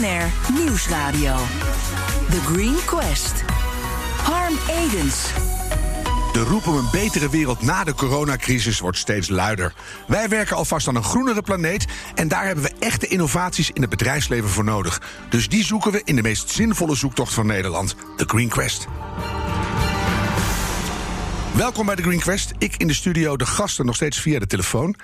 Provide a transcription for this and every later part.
BNR Nieuwsradio. The Green Quest. Harm Edens. De roep om een betere wereld na de coronacrisis wordt steeds luider. Wij werken alvast aan een groenere planeet en daar hebben we echte innovaties in het bedrijfsleven voor nodig. Dus die zoeken we in de meest zinvolle zoektocht van Nederland, de Green Quest. Welkom bij de Green Quest. Ik in de studio, de gasten nog steeds via de telefoon.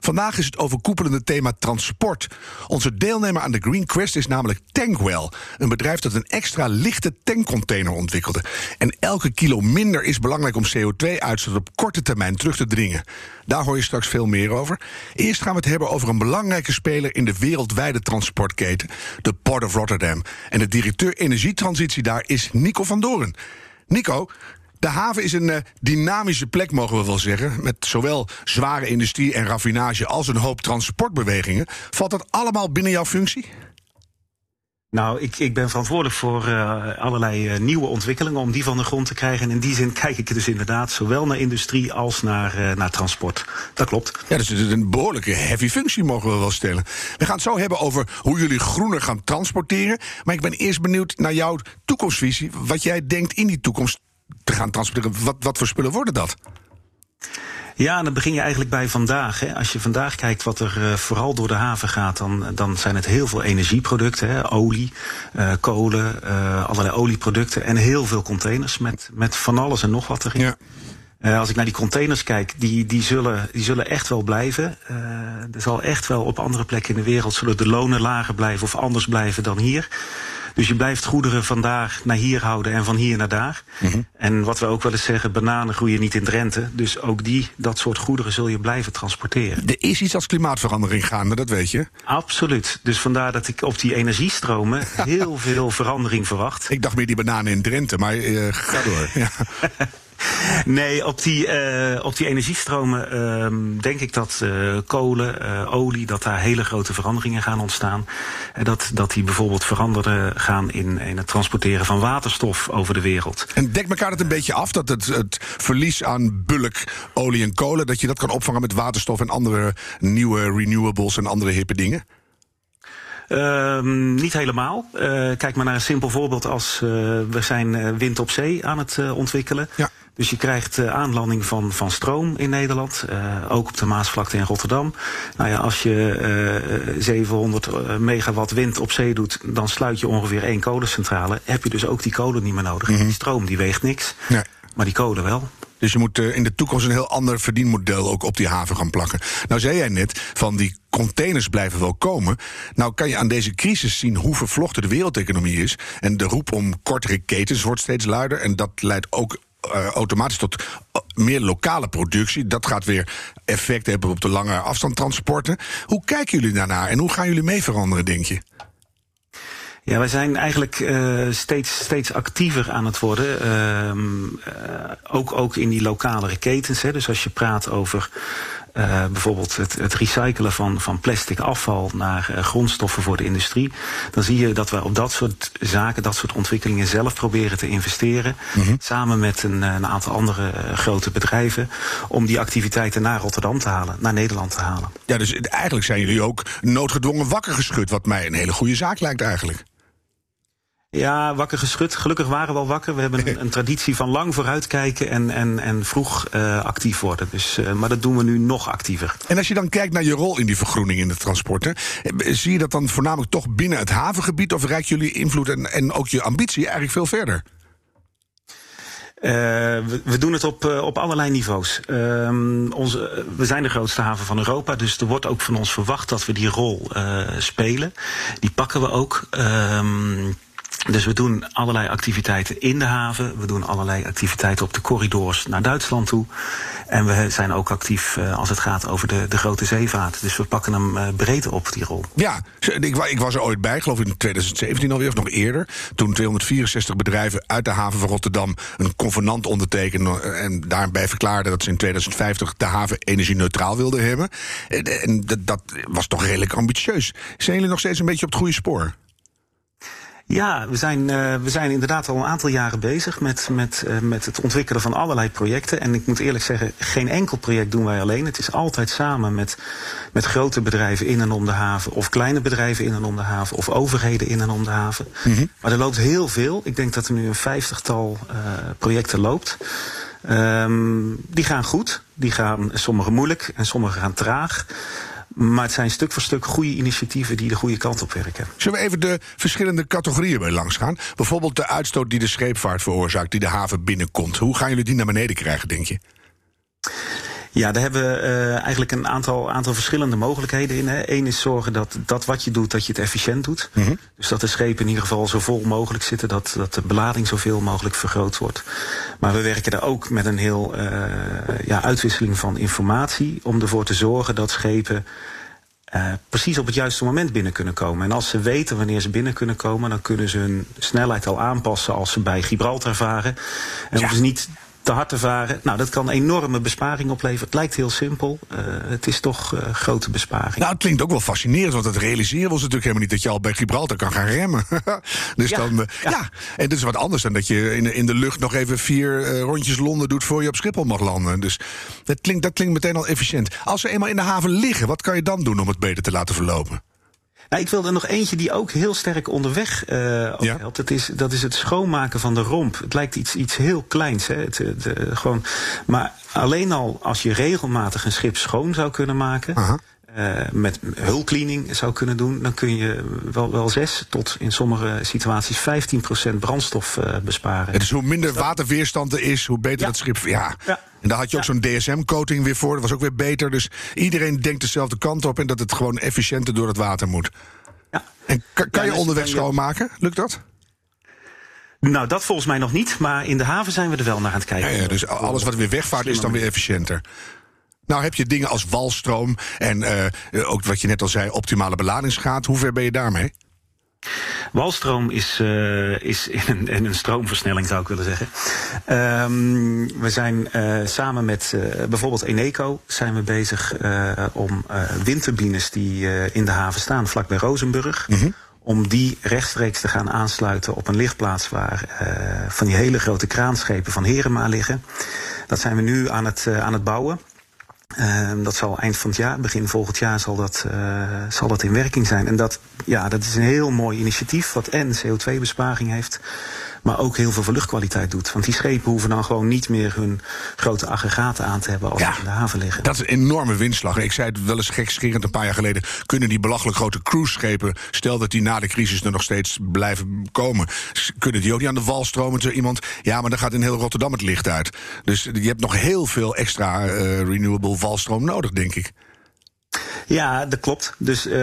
Vandaag is het overkoepelende thema transport. Onze deelnemer aan de Green Quest is namelijk Tankwell, een bedrijf dat een extra lichte tankcontainer ontwikkelde. En elke kilo minder is belangrijk om CO2-uitstoot op korte termijn terug te dringen. Daar hoor je straks veel meer over. Eerst gaan we het hebben over een belangrijke speler in de wereldwijde transportketen, de Port of Rotterdam. En de directeur energietransitie daar is Nico van Doren. Nico, de haven is een uh, dynamische plek, mogen we wel zeggen. Met zowel zware industrie en raffinage als een hoop transportbewegingen. Valt dat allemaal binnen jouw functie? Nou, ik, ik ben verantwoordelijk voor uh, allerlei uh, nieuwe ontwikkelingen om die van de grond te krijgen. En in die zin kijk ik dus inderdaad zowel naar industrie als naar, uh, naar transport. Dat klopt. Ja, dus het is een behoorlijke heavy functie, mogen we wel stellen. We gaan het zo hebben over hoe jullie groener gaan transporteren. Maar ik ben eerst benieuwd naar jouw toekomstvisie. Wat jij denkt in die toekomst te gaan transporteren. Wat, wat voor spullen worden dat? Ja, dan begin je eigenlijk bij vandaag. Hè. Als je vandaag kijkt wat er uh, vooral door de haven gaat, dan, dan zijn het heel veel energieproducten. Hè. Olie, uh, kolen, uh, allerlei olieproducten en heel veel containers met, met van alles en nog wat erin. Ja. Uh, als ik naar die containers kijk, die, die, zullen, die zullen echt wel blijven. Uh, er zal echt wel op andere plekken in de wereld zullen de lonen lager blijven of anders blijven dan hier. Dus je blijft goederen vandaag naar hier houden en van hier naar daar. Mm -hmm. En wat we ook wel eens zeggen, bananen groeien niet in Drenthe. Dus ook die, dat soort goederen zul je blijven transporteren. Er is iets als klimaatverandering gaande, dat weet je. Absoluut. Dus vandaar dat ik op die energiestromen heel veel verandering verwacht. Ik dacht meer die bananen in Drenthe, maar uh, ga door. ja. Nee, op die, uh, op die energiestromen uh, denk ik dat uh, kolen, uh, olie, dat daar hele grote veranderingen gaan ontstaan. En dat, dat die bijvoorbeeld veranderen gaan in, in het transporteren van waterstof over de wereld. En dekt elkaar het een beetje af dat het, het verlies aan bulk, olie en kolen, dat je dat kan opvangen met waterstof en andere nieuwe renewables en andere hippe dingen? Uh, niet helemaal. Uh, kijk maar naar een simpel voorbeeld als uh, we zijn wind op zee aan het ontwikkelen. Ja. Dus je krijgt aanlanding van, van stroom in Nederland, ook op de Maasvlakte in Rotterdam. Nou ja, als je uh, 700 megawatt wind op zee doet, dan sluit je ongeveer één kolencentrale. Heb je dus ook die kolen niet meer nodig. Mm -hmm. Die stroom die weegt niks, nee. maar die kolen wel. Dus je moet uh, in de toekomst een heel ander verdienmodel ook op die haven gaan plakken. Nou zei jij net van die containers blijven wel komen. Nou kan je aan deze crisis zien hoe vervlochten de wereldeconomie is. En de roep om kortere ketens wordt steeds luider. En dat leidt ook uh, automatisch tot meer lokale productie. Dat gaat weer effect hebben op de lange afstandtransporten. Hoe kijken jullie daarnaar en hoe gaan jullie mee veranderen, denk je? Ja, wij zijn eigenlijk uh, steeds, steeds actiever aan het worden. Uh, uh, ook, ook in die lokalere ketens. Hè. Dus als je praat over uh, bijvoorbeeld het, het, recyclen van, van plastic afval naar uh, grondstoffen voor de industrie. Dan zie je dat we op dat soort zaken, dat soort ontwikkelingen zelf proberen te investeren. Mm -hmm. Samen met een, een aantal andere uh, grote bedrijven. Om die activiteiten naar Rotterdam te halen, naar Nederland te halen. Ja, dus eigenlijk zijn jullie ook noodgedwongen wakker geschud. Wat mij een hele goede zaak lijkt eigenlijk. Ja, wakker geschud. Gelukkig waren we al wakker. We hebben een, een traditie van lang vooruitkijken en, en, en vroeg uh, actief worden. Dus, uh, maar dat doen we nu nog actiever. En als je dan kijkt naar je rol in die vergroening in de transporten, zie je dat dan voornamelijk toch binnen het havengebied of reikt jullie invloed en, en ook je ambitie eigenlijk veel verder? Uh, we, we, doen het op, uh, op allerlei niveaus. Uh, onze, we zijn de grootste haven van Europa, dus er wordt ook van ons verwacht dat we die rol spelen. Die pakken we ook. Ehm, dus we doen allerlei activiteiten in de haven. We doen allerlei activiteiten op de corridors naar Duitsland toe. En we zijn ook actief uh, als het gaat over de, de grote zeevaart. Dus we pakken hem uh, breed op, die rol. Ja, ik, ik, was er ooit bij, geloof ik in 2017 alweer, of nog eerder. Toen 264 bedrijven uit de haven van Rotterdam een convenant ondertekenden. En daarbij verklaarden dat ze in 2050 de haven energie-neutraal wilden hebben. En dat was toch redelijk ambitieus. Zijn jullie nog steeds een beetje op het goede spoor? Ja, we zijn, uh, we zijn inderdaad al een aantal jaren bezig met, met, uh, met het ontwikkelen van allerlei projecten. En ik moet eerlijk zeggen, geen enkel project doen wij alleen. Het is altijd samen met, met grote bedrijven in en om de haven, of kleine bedrijven in en om de haven, of overheden in en om de haven. Mm -hmm. Maar er loopt heel veel. Ik denk dat er nu een vijftigtal uh, projecten loopt. Um, die gaan goed. Die gaan sommige moeilijk en sommige gaan traag. Maar het zijn stuk voor stuk goede initiatieven die de goede kant op werken. Zullen we even de verschillende categorieën bij langs gaan? Bijvoorbeeld de uitstoot die de scheepvaart veroorzaakt, die de haven binnenkomt. Hoe gaan jullie die naar beneden krijgen, denk je? Ja, daar hebben we uh, eigenlijk een aantal, aantal verschillende mogelijkheden in. Eén is zorgen dat dat wat je doet, dat je het efficiënt doet. Mm -hmm. Dus dat de schepen in ieder geval zo vol mogelijk zitten, dat, dat de belading zoveel mogelijk vergroot wordt. Maar we werken daar ook met een heel uh, ja, uitwisseling van informatie om ervoor te zorgen dat schepen uh, precies op het juiste moment binnen kunnen komen. En als ze weten wanneer ze binnen kunnen komen, dan kunnen ze hun snelheid al aanpassen als ze bij Gibraltar varen. En ja. hoeven ze niet te hard te varen. Nou, dat kan enorme besparing opleveren. Het lijkt heel simpel. Uh, het is toch uh, grote besparing. Nou, het klinkt ook wel fascinerend, want het realiseren was natuurlijk helemaal niet dat je al bij Gibraltar kan gaan remmen. dus ja, dan, uh, ja. ja. en dat is wat anders dan dat je in, in de lucht nog even vier rondjes Londen doet voor je op Schiphol mag landen. Dus dat klinkt, dat klinkt meteen al efficiënt. Als ze eenmaal in de haven liggen, wat kan je dan doen om het beter te laten verlopen? Nou, ik wil er nog eentje die ook heel sterk onderweg uh, ja. helpt. Dat is, dat is het schoonmaken van de romp. Het lijkt iets, iets heel kleins. Hè? Het, het, uh, gewoon, maar alleen al als je regelmatig een schip schoon zou kunnen maken. Aha. Uh, met hulcleaning zou kunnen doen, dan kun je wel, wel 6 tot in sommige situaties 15% brandstof uh, besparen. Dus hoe minder dus waterweerstand er is, hoe beter ja. het schip. Ja. ja. En daar had je ook ja. zo'n DSM-coating weer voor. Dat was ook weer beter. Dus iedereen denkt dezelfde kant op en dat het gewoon efficiënter door het water moet. Ja. En kan, kan je dus onderweg schoonmaken? Lukt dat? Nou, dat volgens mij nog niet. Maar in de haven zijn we er wel naar aan het kijken. Ja, ja dus alles wat weer wegvaart is dan weer efficiënter. Nou heb je dingen als walstroom en uh, ook wat je net al zei, optimale beladingsgraad. Hoe ver ben je daarmee? Walstroom is, uh, is in, een, in een stroomversnelling, zou ik willen zeggen. Um, we zijn uh, samen met uh, bijvoorbeeld Eneco zijn we bezig om windturbines die in de haven staan, vlakbij Rozenburg. Mm -hmm. Om die rechtstreeks te gaan aansluiten op een lichtplaats waar van die hele grote kraanschepen van Herema liggen. Dat zijn we nu aan het, aan het bouwen. Uh, dat zal eind van het jaar, begin volgend jaar, zal dat, uh, zal dat in werking zijn. En dat, ja, dat is een heel mooi initiatief, wat en CO2-besparing heeft, maar ook heel veel voor luchtkwaliteit doet. Want die schepen hoeven dan gewoon niet meer hun grote aggregaten aan te hebben als ja, ze in de haven liggen. Dat is een enorme winstslag. Ik zei het wel eens gekscherend een paar jaar geleden. Kunnen die belachelijk grote cruiseschepen, stel dat die na de crisis er nog steeds blijven komen, kunnen die ook niet aan de wal stromen? Zo iemand, ja, maar dan gaat in heel Rotterdam het licht uit. Dus je hebt nog heel veel extra uh, renewable valstroom nodig, denk ik. Ja, dat klopt. Dus uh,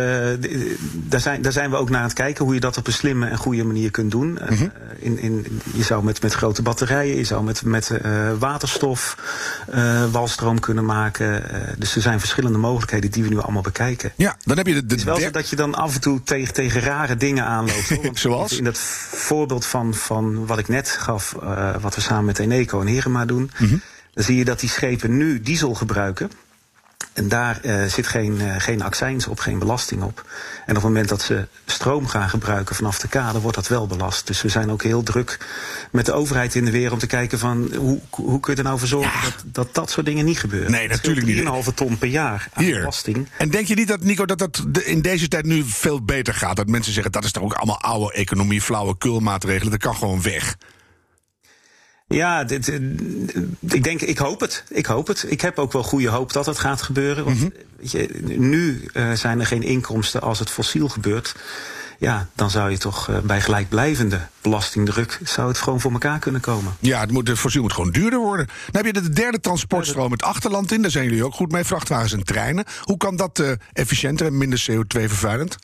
daar, zijn, daar zijn we ook naar aan het kijken hoe je dat op een slimme en goede manier kunt doen. Mm -hmm. uh, in, in, je zou met, met grote batterijen, je zou met, met uh, waterstof walstroom kunnen maken. dus er zijn verschillende mogelijkheden die we nu allemaal bekijken. Ja, dan heb je de, de Het is wel zo dat je dan af en toe tegen, tegen rare dingen aanloopt. Want Zoals? In dat voorbeeld van, van wat ik net gaf, wat we samen met Eneco en Herema doen. Mm -hmm. Dan zie je dat die schepen nu diesel gebruiken. En daar uh, zit geen, uh, geen accijns op, geen belasting op. En op het moment dat ze stroom gaan gebruiken vanaf de kade, wordt dat wel belast. Dus we zijn ook heel druk met de overheid in de weer om te kijken van hoe, hoe kun je er nou voor zorgen ja. dat, dat dat soort dingen niet gebeuren. Nee, natuurlijk niet. 3,5 ton per jaar aan Hier. belasting. En denk je niet dat, Nico, dat dat in deze tijd nu veel beter gaat? Dat mensen zeggen, dat is toch ook allemaal oude economie, flauwe kulmaatregelen, dat kan gewoon weg. Ja, dit, ik denk, ik hoop het. Ik hoop het. Ik heb ook wel goede hoop dat het gaat gebeuren. Want mm -hmm. weet je, nu uh, zijn er geen inkomsten als het fossiel gebeurt. Ja, dan zou je toch uh, bij gelijkblijvende belastingdruk zou het gewoon voor elkaar kunnen komen. Ja, het, moet, het fossiel moet gewoon duurder worden. Dan heb je de derde transportstroom het achterland in. Daar zijn jullie ook goed mee, vrachtwagens en treinen. Hoe kan dat uh, efficiënter en minder CO2-vervuilend?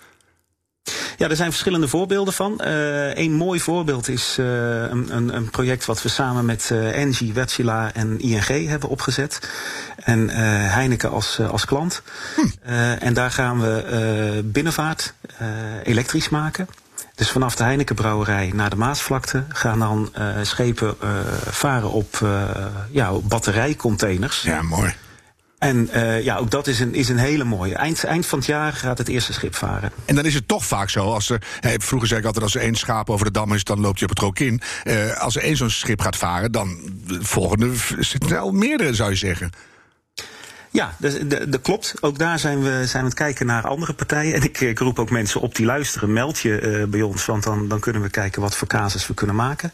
Ja, er zijn verschillende voorbeelden van. Uh, een mooi voorbeeld is uh, een, een, project wat we samen met uh, Engie, Wärtsilä en ING hebben opgezet. En Heineken als, als klant. Hm. en daar gaan we binnenvaart elektrisch maken. Dus vanaf de Heinekenbrouwerij naar de Maasvlakte gaan dan schepen varen op, ja, op batterijcontainers. Ja, mooi. En uh, ja, ook dat is een, is een hele mooie. Eind, eind van het jaar gaat het eerste schip varen. En dan is het toch vaak zo. Als er, hey, vroeger zei ik altijd: als er één schaap over de dam is, dan loopt je op het ook in. Uh, als er één zo'n schip gaat varen, dan de volgende zitten al meerdere, zou je zeggen. Ja, dat klopt. Ook daar zijn we, zijn aan het kijken naar andere partijen. En ik, ik roep ook mensen op die luisteren. Meld je uh, bij ons, want dan, dan kunnen we kijken wat voor casus we kunnen maken.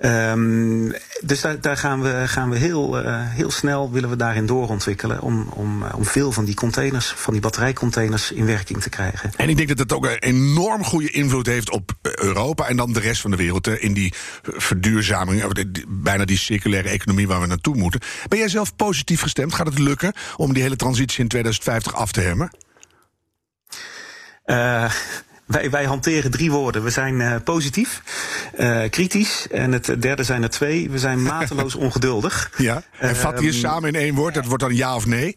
Um, dus daar, daar, gaan we, gaan we heel, uh, heel snel willen we daarin doorontwikkelen om, om, om veel van die containers, van die batterijcontainers in werking te krijgen. En ik denk dat het ook een enorm goede invloed heeft op Europa en dan de rest van de wereld in die verduurzaming, bijna die circulaire economie waar we naartoe moeten. Ben jij zelf positief gestemd? Gaat het lukken om die hele transitie in 2050 af te hemmen? Uh, wij, wij hanteren drie woorden. We zijn uh, positief, uh, kritisch en het derde zijn er twee. We zijn mateloos ongeduldig. Ja, en vat hier um, samen in één woord. Dat wordt dan ja of nee?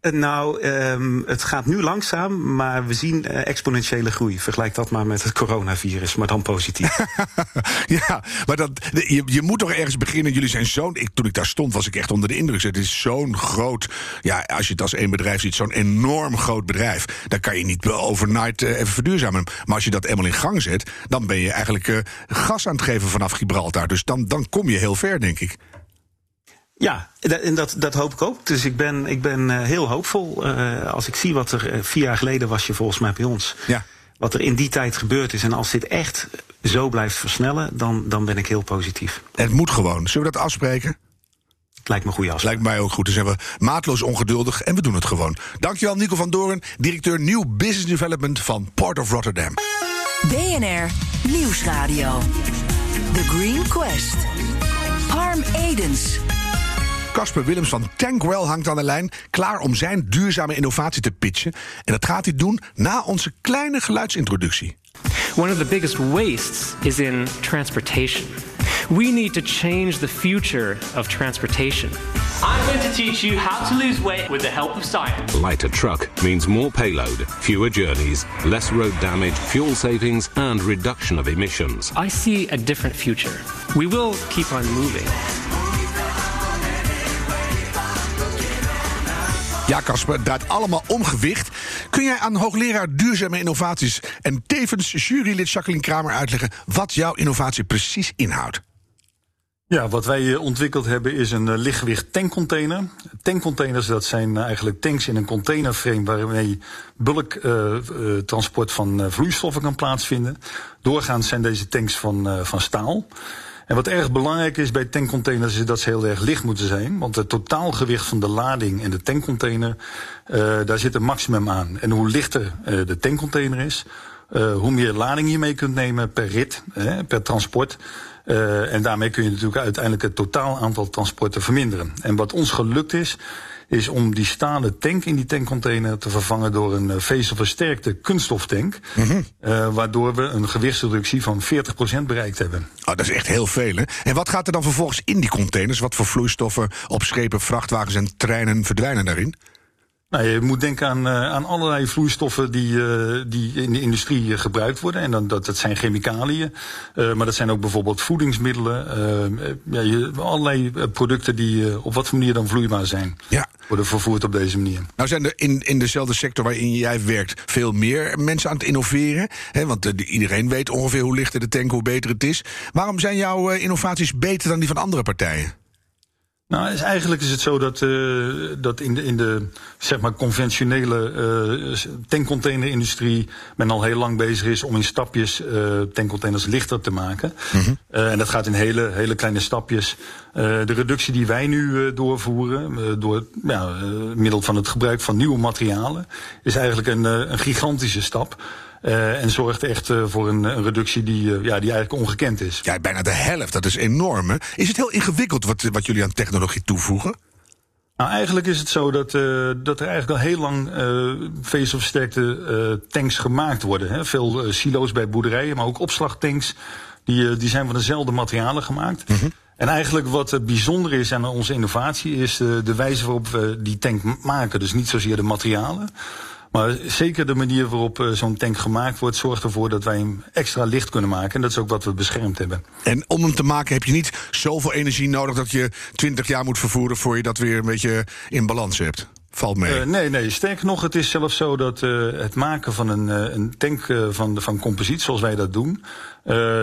Nou, um, het gaat nu langzaam, maar we zien uh, exponentiële groei. Vergelijk dat maar met het coronavirus, maar dan positief. ja, maar dat, je, je moet toch ergens beginnen. Jullie zijn zo'n. Toen ik daar stond, was ik echt onder de indruk. Het is zo'n groot. Ja, als je het als één bedrijf ziet, zo'n enorm groot bedrijf. Dan kan je niet overnight uh, even verduurzamen. Maar als je dat eenmaal in gang zet, dan ben je eigenlijk gas aan het geven vanaf Gibraltar. Dus dan, dan kom je heel ver, denk ik. Ja, en dat, dat hoop ik ook. Dus ik ben, ik ben uh, heel hoopvol. Uh, als ik zie wat er uh, vier jaar geleden was je volgens mij bij ons. Ja. Wat er in die tijd gebeurd is. En als dit echt zo blijft versnellen, dan, dan ben ik heel positief. Het moet gewoon. Zullen we dat afspreken? Lijkt me een goede afspraak. Lijkt mij ook goed. Dus zijn we maatloos ongeduldig en we doen het gewoon. Dankjewel Nico van Doorn, directeur Nieuw Business Development van Port of Rotterdam. BNR Nieuwsradio. The Green Quest. Harm Edens. Casper Willems van Tankwell hangt aan de lijn, klaar om zijn duurzame innovatie te pitchen. En dat gaat hij doen na onze kleine geluidsintroductie. One of the biggest wastes is in transportation. We need to change the future of transportation. I'm going to teach you how to lose weight with the help of science. Lighter truck means more payload, fewer journeys, less road damage, fuel savings, and reduction of emissions. I see a different future. We will keep on moving. Ja, draait allemaal om gewicht. Kun jij aan hoogleraar duurzame innovaties en tevens jurylid Jacqueline Kramer uitleggen wat jouw innovatie precies inhoudt? Ja, wat wij ontwikkeld hebben is een uh, lichtgewicht tankcontainer. Tankcontainers, dat zijn uh, eigenlijk tanks in een containerframe waarmee bulktransport uh, van vloeistoffen kan plaatsvinden. Doorgaans zijn deze tanks van, van staal. En wat erg belangrijk is bij tankcontainers is dat ze heel erg licht moeten zijn. Want het totaalgewicht van de lading in de tankcontainer, uh, daar zit een maximum aan. En hoe lichter uh, de tankcontainer is, uh, hoe meer lading je mee kunt nemen per rit, per transport. en daarmee kun je natuurlijk uiteindelijk het totaal aantal transporten verminderen. En wat ons gelukt is, is om die stalen tank in die tankcontainer te vervangen door een uh, vezelversterkte kunststoftank. Mm -hmm. uh, waardoor we een gewichtsreductie van 40% bereikt hebben. Oh, dat is echt heel veel, hè? En wat gaat er dan vervolgens in die containers? Wat voor vloeistoffen op schepen, vrachtwagens en treinen verdwijnen daarin? Nou, je moet denken aan, uh, aan allerlei vloeistoffen die, uh, die in de industrie uh, gebruikt worden. En dan, dat, dat zijn chemicaliën, maar dat zijn ook bijvoorbeeld voedingsmiddelen. ja, je, allerlei producten die op wat voor manier dan vloeibaar zijn. Ja. Worden vervoerd op deze manier. Nou zijn er in, in dezelfde sector waarin jij werkt veel meer mensen aan het innoveren. Hè, want iedereen weet ongeveer hoe lichter de tank, hoe beter het is. Waarom zijn jouw innovaties beter dan die van andere partijen? Nou, is, eigenlijk is het zo dat, uh, dat in de, in de zeg maar conventionele uh, tankcontainerindustrie men al heel lang bezig is om in stapjes uh, tankcontainers lichter te maken. Mm -hmm. en dat gaat in hele, hele kleine stapjes. de reductie die wij nu doorvoeren, door ja, middel van het gebruik van nieuwe materialen, is eigenlijk een, een gigantische stap. Uh, en zorgt echt uh, voor een, een, reductie die, uh, ja, die eigenlijk ongekend is. Ja, bijna de helft. Dat is enorm. Hè? Is het heel ingewikkeld wat, wat jullie aan technologie toevoegen? Nou, eigenlijk is het zo dat, uh, dat er eigenlijk al heel lang uh, vezelversterkte uh, tanks gemaakt worden. Hè. Veel silo's bij boerderijen, maar ook opslagtanks. Die, die zijn van dezelfde materialen gemaakt. Mm -hmm. En eigenlijk wat bijzonder is aan onze innovatie is de wijze waarop we die tank maken. Dus niet zozeer de materialen. Maar zeker de manier waarop uh, zo'n tank gemaakt wordt, zorgt ervoor dat wij hem extra licht kunnen maken. En dat is ook wat we beschermd hebben. En om hem te maken heb je niet zoveel energie nodig dat je 20 jaar moet vervoeren voor je dat weer een beetje in balans hebt. Valt mee? Uh, nee, nee, sterker nog, het is zelfs zo dat uh, het maken van een, uh, een tank van, van composiet, zoals wij dat doen,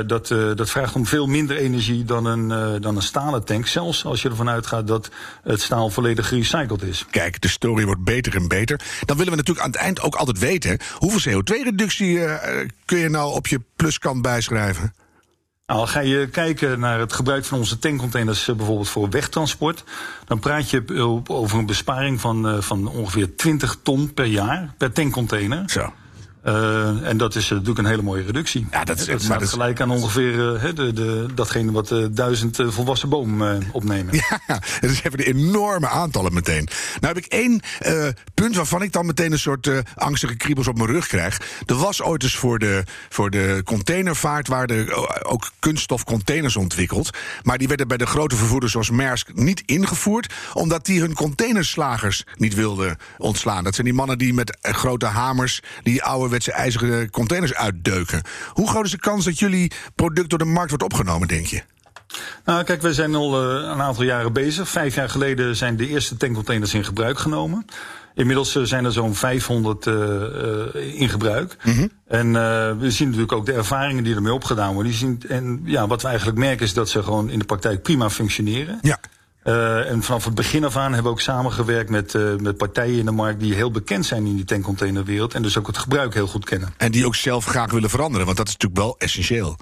dat, dat vraagt om veel minder energie dan een, dan een stalen tank. Zelfs als je ervan uitgaat dat het staal volledig gerecycled is. Kijk, de story wordt beter en beter. Dan willen we natuurlijk aan het eind ook altijd weten, hoeveel CO2-reductie kun je nou op je pluskant bijschrijven? Nou, ga je kijken naar het gebruik van onze tankcontainers uh, bijvoorbeeld voor wegtransport, dan praat je over een besparing van, uh, van ongeveer 20 ton per jaar per tankcontainer. Zo. Uh, en dat is natuurlijk een hele mooie reductie. Ja, dat is, dat staat gelijk aan ongeveer uh, de, de, datgene wat uh, duizend volwassen boom opnemen. Ja, dat is even een enorme aantallen meteen. Nou heb ik één punt waarvan ik dan meteen een soort angstige kriebels op mijn rug krijg. Er was ooit eens voor de, voor de containervaart waar er ook kunststofcontainers ontwikkeld. Maar die werden bij de grote vervoerders zoals Maersk niet ingevoerd. Omdat die hun containerslagers niet wilden ontslaan. Dat zijn die mannen die met grote hamers die oude ouderwetse ijzeren containers uitdeuken. Hoe groot is de kans dat jullie product door de markt wordt opgenomen, denk je? Nou, kijk, we zijn al uh, een aantal jaren bezig. Vijf jaar geleden zijn de eerste tankcontainers in gebruik genomen. Inmiddels uh, zijn er zo'n 500 uh, in gebruik. Mm -hmm. En we zien natuurlijk ook de ervaringen die ermee opgedaan worden. Die zien, en ja, wat we eigenlijk merken is dat ze gewoon in de praktijk prima functioneren. Ja. Uh, en vanaf het begin af aan hebben we ook samengewerkt met, uh, met partijen in de markt die heel bekend zijn in die tankcontainerwereld. En dus ook het gebruik heel goed kennen. En die ook zelf graag willen veranderen, want dat is natuurlijk wel essentieel.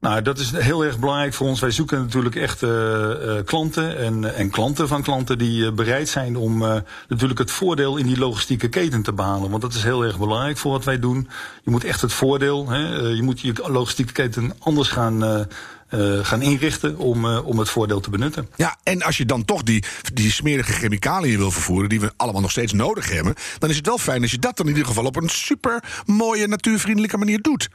Nou, dat is heel erg belangrijk voor ons. Wij zoeken natuurlijk echt uh, klanten en, en klanten van klanten die bereid zijn om natuurlijk het voordeel in die logistieke keten te behalen. Want dat is heel erg belangrijk voor wat wij doen. Je moet echt het voordeel, hè, je moet je logistieke keten anders gaan uh, gaan inrichten om, uh, om het voordeel te benutten. Ja, en als je dan toch die, die smerige chemicaliën wil vervoeren, die we allemaal nog steeds nodig hebben, dan is het wel fijn als je dat dan in ieder geval op een super mooie, natuurvriendelijke manier doet.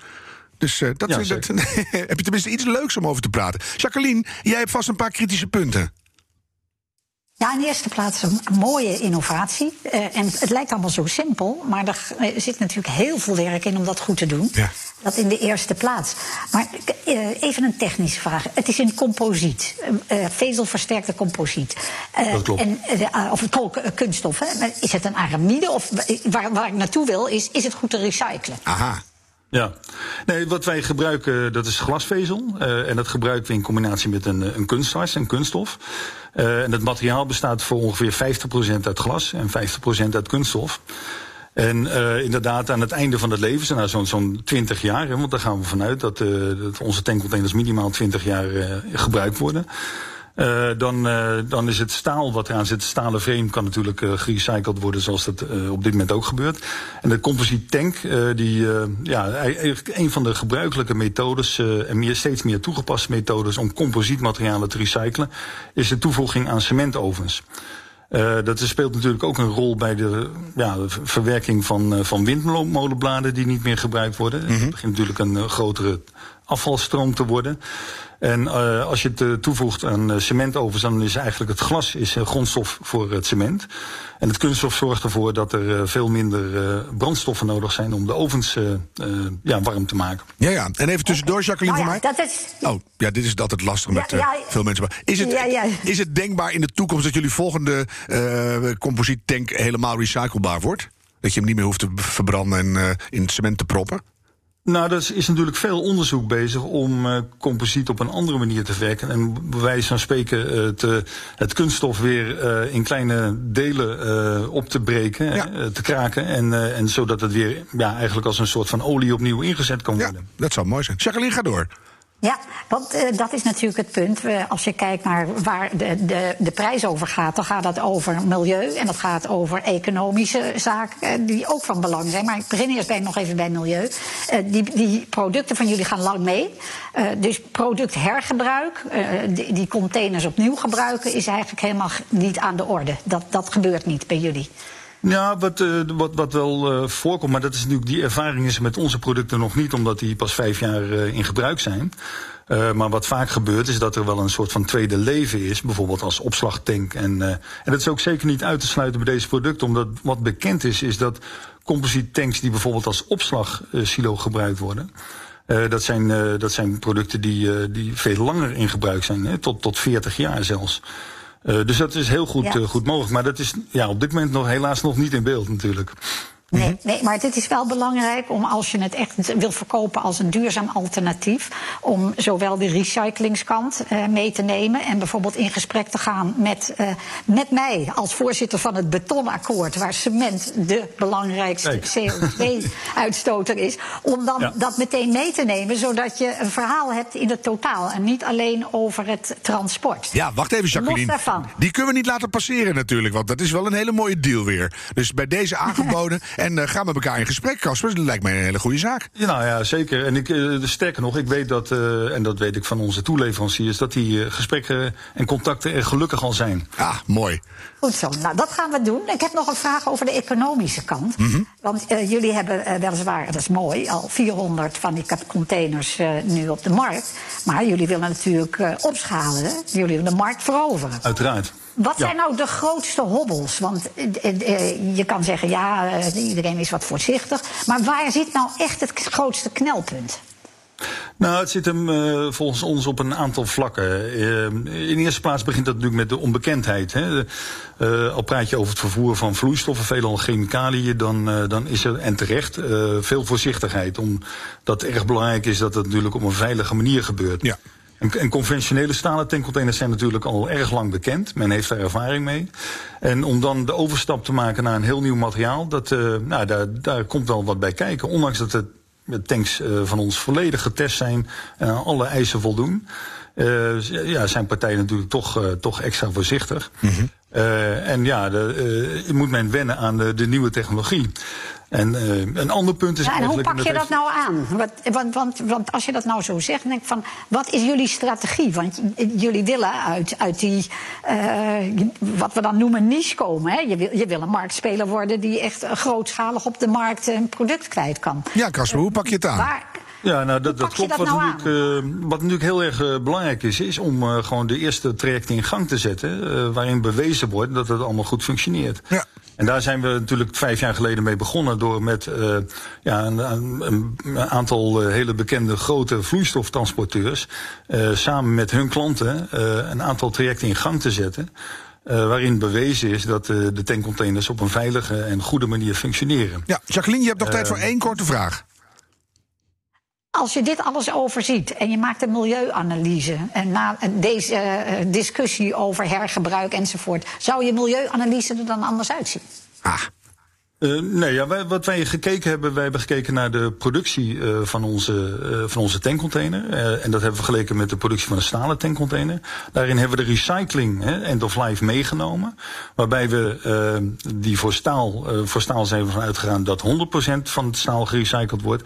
Dus uh, dat, ja, dat heb je tenminste iets leuks om over te praten. Jacqueline, jij hebt vast een paar kritische punten. Ja, in de eerste plaats een mooie innovatie. Uh, en het lijkt allemaal zo simpel, maar er zit natuurlijk heel veel werk in om dat goed te doen. Ja. Dat in de eerste plaats. Maar uh, even een technische vraag. Het is in composiet, uh, vezelversterkte composiet. dat klopt. En, of kunststof. Hè? Is het een aramide? Of waar, waar ik naartoe wil, is, is het goed te recyclen? Aha. Ja, nee, wat wij gebruiken, dat is glasvezel. Uh, en dat gebruiken we in combinatie met een, een kunstwas, een kunststof. Uh, en het materiaal bestaat voor ongeveer 50% uit glas en 50% uit kunststof. En uh, inderdaad, aan het einde van het leven, nou, zo'n zo'n 20 jaar, hè, want daar gaan we vanuit dat, dat onze tankcontainers minimaal 20 jaar gebruikt worden. Uh, dan, uh, dan is het staal wat eraan zit, stalen frame, kan natuurlijk uh, gerecycled worden zoals dat op dit moment ook gebeurt. En de composite tank, die ja, eigenlijk een van de gebruikelijke methodes en meer, steeds meer toegepaste methodes om composietmaterialen te recyclen, is de toevoeging aan cementovens. Uh, dat speelt natuurlijk ook een rol bij de, ja, verwerking van, van windmolenbladen die niet meer gebruikt worden. Mm -hmm. Het begint natuurlijk een grotere afvalstroom te worden. En uh, als je het uh, toevoegt aan uh, cementovens, dan is eigenlijk het glas is, grondstof voor het cement. En het kunststof zorgt ervoor dat er veel minder brandstoffen nodig zijn om de ovens ja, warm te maken. Ja, ja. En even tussendoor, Jacqueline, nou ja, voor mij. Dat is... Oh, ja, dit is altijd lastig met ja, ja, veel mensen. Is het, is het denkbaar in de toekomst dat jullie volgende composiettank helemaal recyclebaar wordt? Dat je hem niet meer hoeft te verbranden en in het cement te proppen? Nou, er is natuurlijk veel onderzoek bezig om uh, composiet op een andere manier te werken. En bij wijze van spreken uh, te, het kunststof weer uh, in kleine delen op te breken, Ja. te kraken. En, en zodat het weer ja, eigenlijk als een soort van olie opnieuw ingezet kan Ja, worden. dat zou mooi zijn. Jacqueline, ga door. Ja, want uh, dat is natuurlijk het punt. Als je kijkt naar waar de, de, de prijs over gaat, dan gaat dat over milieu en dat gaat over economische zaken uh, die ook van belang zijn. Maar ik begin eerst bij, nog even bij milieu. die, die producten van jullie gaan lang mee. dus producthergebruik, die, die containers opnieuw gebruiken, is eigenlijk helemaal niet aan de orde. Dat, dat gebeurt niet bij jullie. Ja, wat, uh, wat, wat wel uh, voorkomt, maar dat is natuurlijk, die ervaring is met onze producten nog niet, omdat die pas vijf jaar uh, in gebruik zijn. maar wat vaak gebeurt, is dat er wel een soort van tweede leven is, bijvoorbeeld als opslagtank. En, en dat is ook zeker niet uit te sluiten bij deze producten, omdat wat bekend is, is dat composite tanks die bijvoorbeeld als opslagsilo gebruikt worden. dat, zijn, dat zijn producten die, die veel langer in gebruik zijn, hè, tot, tot 40 jaar zelfs. Uh, dus dat is heel goed, Ja. uh, goed mogelijk. Maar dat is ja, op dit moment nog helaas nog niet in beeld natuurlijk. Nee, nee, maar dit is wel belangrijk om als je het echt wil verkopen als een duurzaam alternatief, om zowel de recyclingskant eh, mee te nemen en bijvoorbeeld in gesprek te gaan met, eh, met mij als voorzitter van het betonakkoord, waar cement de belangrijkste Kijk. CO2-uitstoter is, om dan Ja. dat meteen mee te nemen, zodat je een verhaal hebt in het totaal en niet alleen over het transport. Ja, wacht even, Jacqueline. Die kunnen we niet laten passeren natuurlijk, want dat is wel een hele mooie deal weer. Dus bij deze aangeboden en eh, gaan met elkaar in gesprek, Casper. Dat lijkt mij een hele goede zaak. Ja, nou ja, zeker. En ik, eh, sterker nog, ik weet dat, eh, en dat weet ik van onze toeleveranciers, dat die gesprekken en contacten er gelukkig al zijn. Ah, mooi. Goed zo, nou dat gaan we doen. Ik heb nog een vraag over de economische kant. Want eh, jullie hebben eh, weliswaar, dat is mooi, al 400 van die containers eh, nu op de markt. Maar jullie willen natuurlijk opschalen. Hè? Jullie willen de markt veroveren. Uiteraard. Wat Ja. zijn nou de grootste hobbels? Want je kan zeggen, ja, iedereen is wat voorzichtig. Maar waar zit nou echt het grootste knelpunt? Nou, het zit hem eh, volgens ons op een aantal vlakken. Eh, in eerste plaats begint dat natuurlijk met de onbekendheid. Hè. Eh, al praat je over het vervoer van vloeistoffen, veelal chemicaliën, dan, dan is er, en terecht, veel voorzichtigheid. Omdat het erg belangrijk is dat het natuurlijk op een veilige manier gebeurt. Ja. En, en conventionele stalen tankcontainers zijn natuurlijk al erg lang bekend. Men heeft daar ervaring mee. En om dan de overstap te maken naar een heel nieuw materiaal, dat, nou, daar, daar komt wel wat bij kijken. Ondanks dat het tanks eh, van ons volledig getest zijn en aan alle eisen voldoen. eh, ja, zijn partijen natuurlijk toch, eh, toch extra voorzichtig. Eh, en ja, de, eh, moet men wennen aan de, de nieuwe technologie. En eh, een ander punt is Ja, en hoe pak je dat heeft- nou aan? Wat, want, want, want als je dat nou zo zegt, dan denk ik van, wat is jullie strategie? Want jullie willen uit, uit die, eh, wat we dan noemen niche komen. Hè? Je, wil, je wil een marktspeler worden die echt eh, grootschalig op de markt een product kwijt kan. Ja, Casper, hoe pak je het aan? Waar, Ja, nou, dat, dat klopt. dat wat, nou natuurlijk, eh, wat natuurlijk heel erg eh, belangrijk is, is om eh, gewoon de eerste trajecten in gang te zetten. eh, waarin bewezen wordt dat het allemaal goed functioneert. Ja. En daar zijn we natuurlijk vijf jaar geleden mee begonnen. Door met eh, ja, een, een, een aantal eh, hele bekende grote vloeistoftransporteurs. eh, samen met hun klanten eh, een aantal trajecten in gang te zetten. eh, waarin bewezen is dat eh, de tankcontainers op een veilige en goede manier functioneren. Ja, Jacqueline, je hebt nog tijd voor één korte vraag. Als je dit alles overziet en je maakt een milieuanalyse en na deze eh, discussie over hergebruik enzovoort, zou je milieuanalyse er dan anders uitzien? Ah, Eh, nee, ja, wij, wat wij gekeken hebben, wij hebben gekeken naar de productie eh, van, onze, eh, van onze tankcontainer. En dat hebben we vergeleken met de productie van een stalen tankcontainer. Daarin hebben we de recycling, hè, end of life, meegenomen. Waarbij we die voor staal, voor staal zijn we van uitgegaan dat 100% van het staal gerecycled wordt.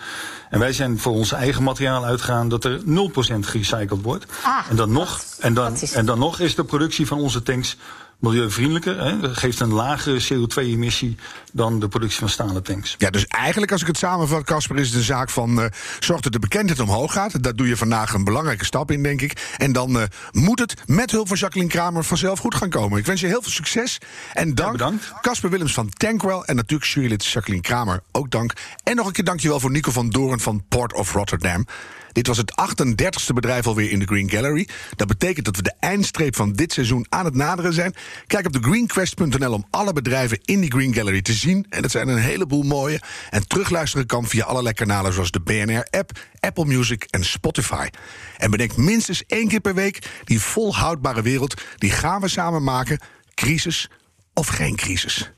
En wij zijn voor ons eigen materiaal uitgegaan dat er 0% gerecycled wordt. Ah, en, dan nog, en, dan, en dan nog is de productie van onze tanks milieuvriendelijker. Hè, geeft een lagere CO2-emissie dan de productie van stalen tanks. Ja, dus eigenlijk, als ik het samenvat, Casper, is het een zaak van eh zorg dat de bekendheid omhoog gaat. Daar doe je vandaag een belangrijke stap in, denk ik. En dan eh, moet het met hulp van Jacqueline Kramer vanzelf goed gaan komen. Ik wens je heel veel succes. En dank, bedankt. Casper Willems van Tankwell. En natuurlijk jurylid Jacqueline Kramer, ook dank. En nog een keer dankjewel voor Nico van Doorn van Port of Rotterdam. Dit was het 38e bedrijf alweer in de Green Gallery. Dat betekent dat we de eindstreep van dit seizoen aan het naderen zijn. Kijk op thegreenquest.nl om alle bedrijven in die Green Gallery te zien. En dat zijn een heleboel mooie. En terugluisteren kan via allerlei kanalen zoals de BNR-app, Apple Music en Spotify. En bedenk minstens één keer per week die volhoudbare wereld. Die gaan we samen maken. Crisis of geen crisis.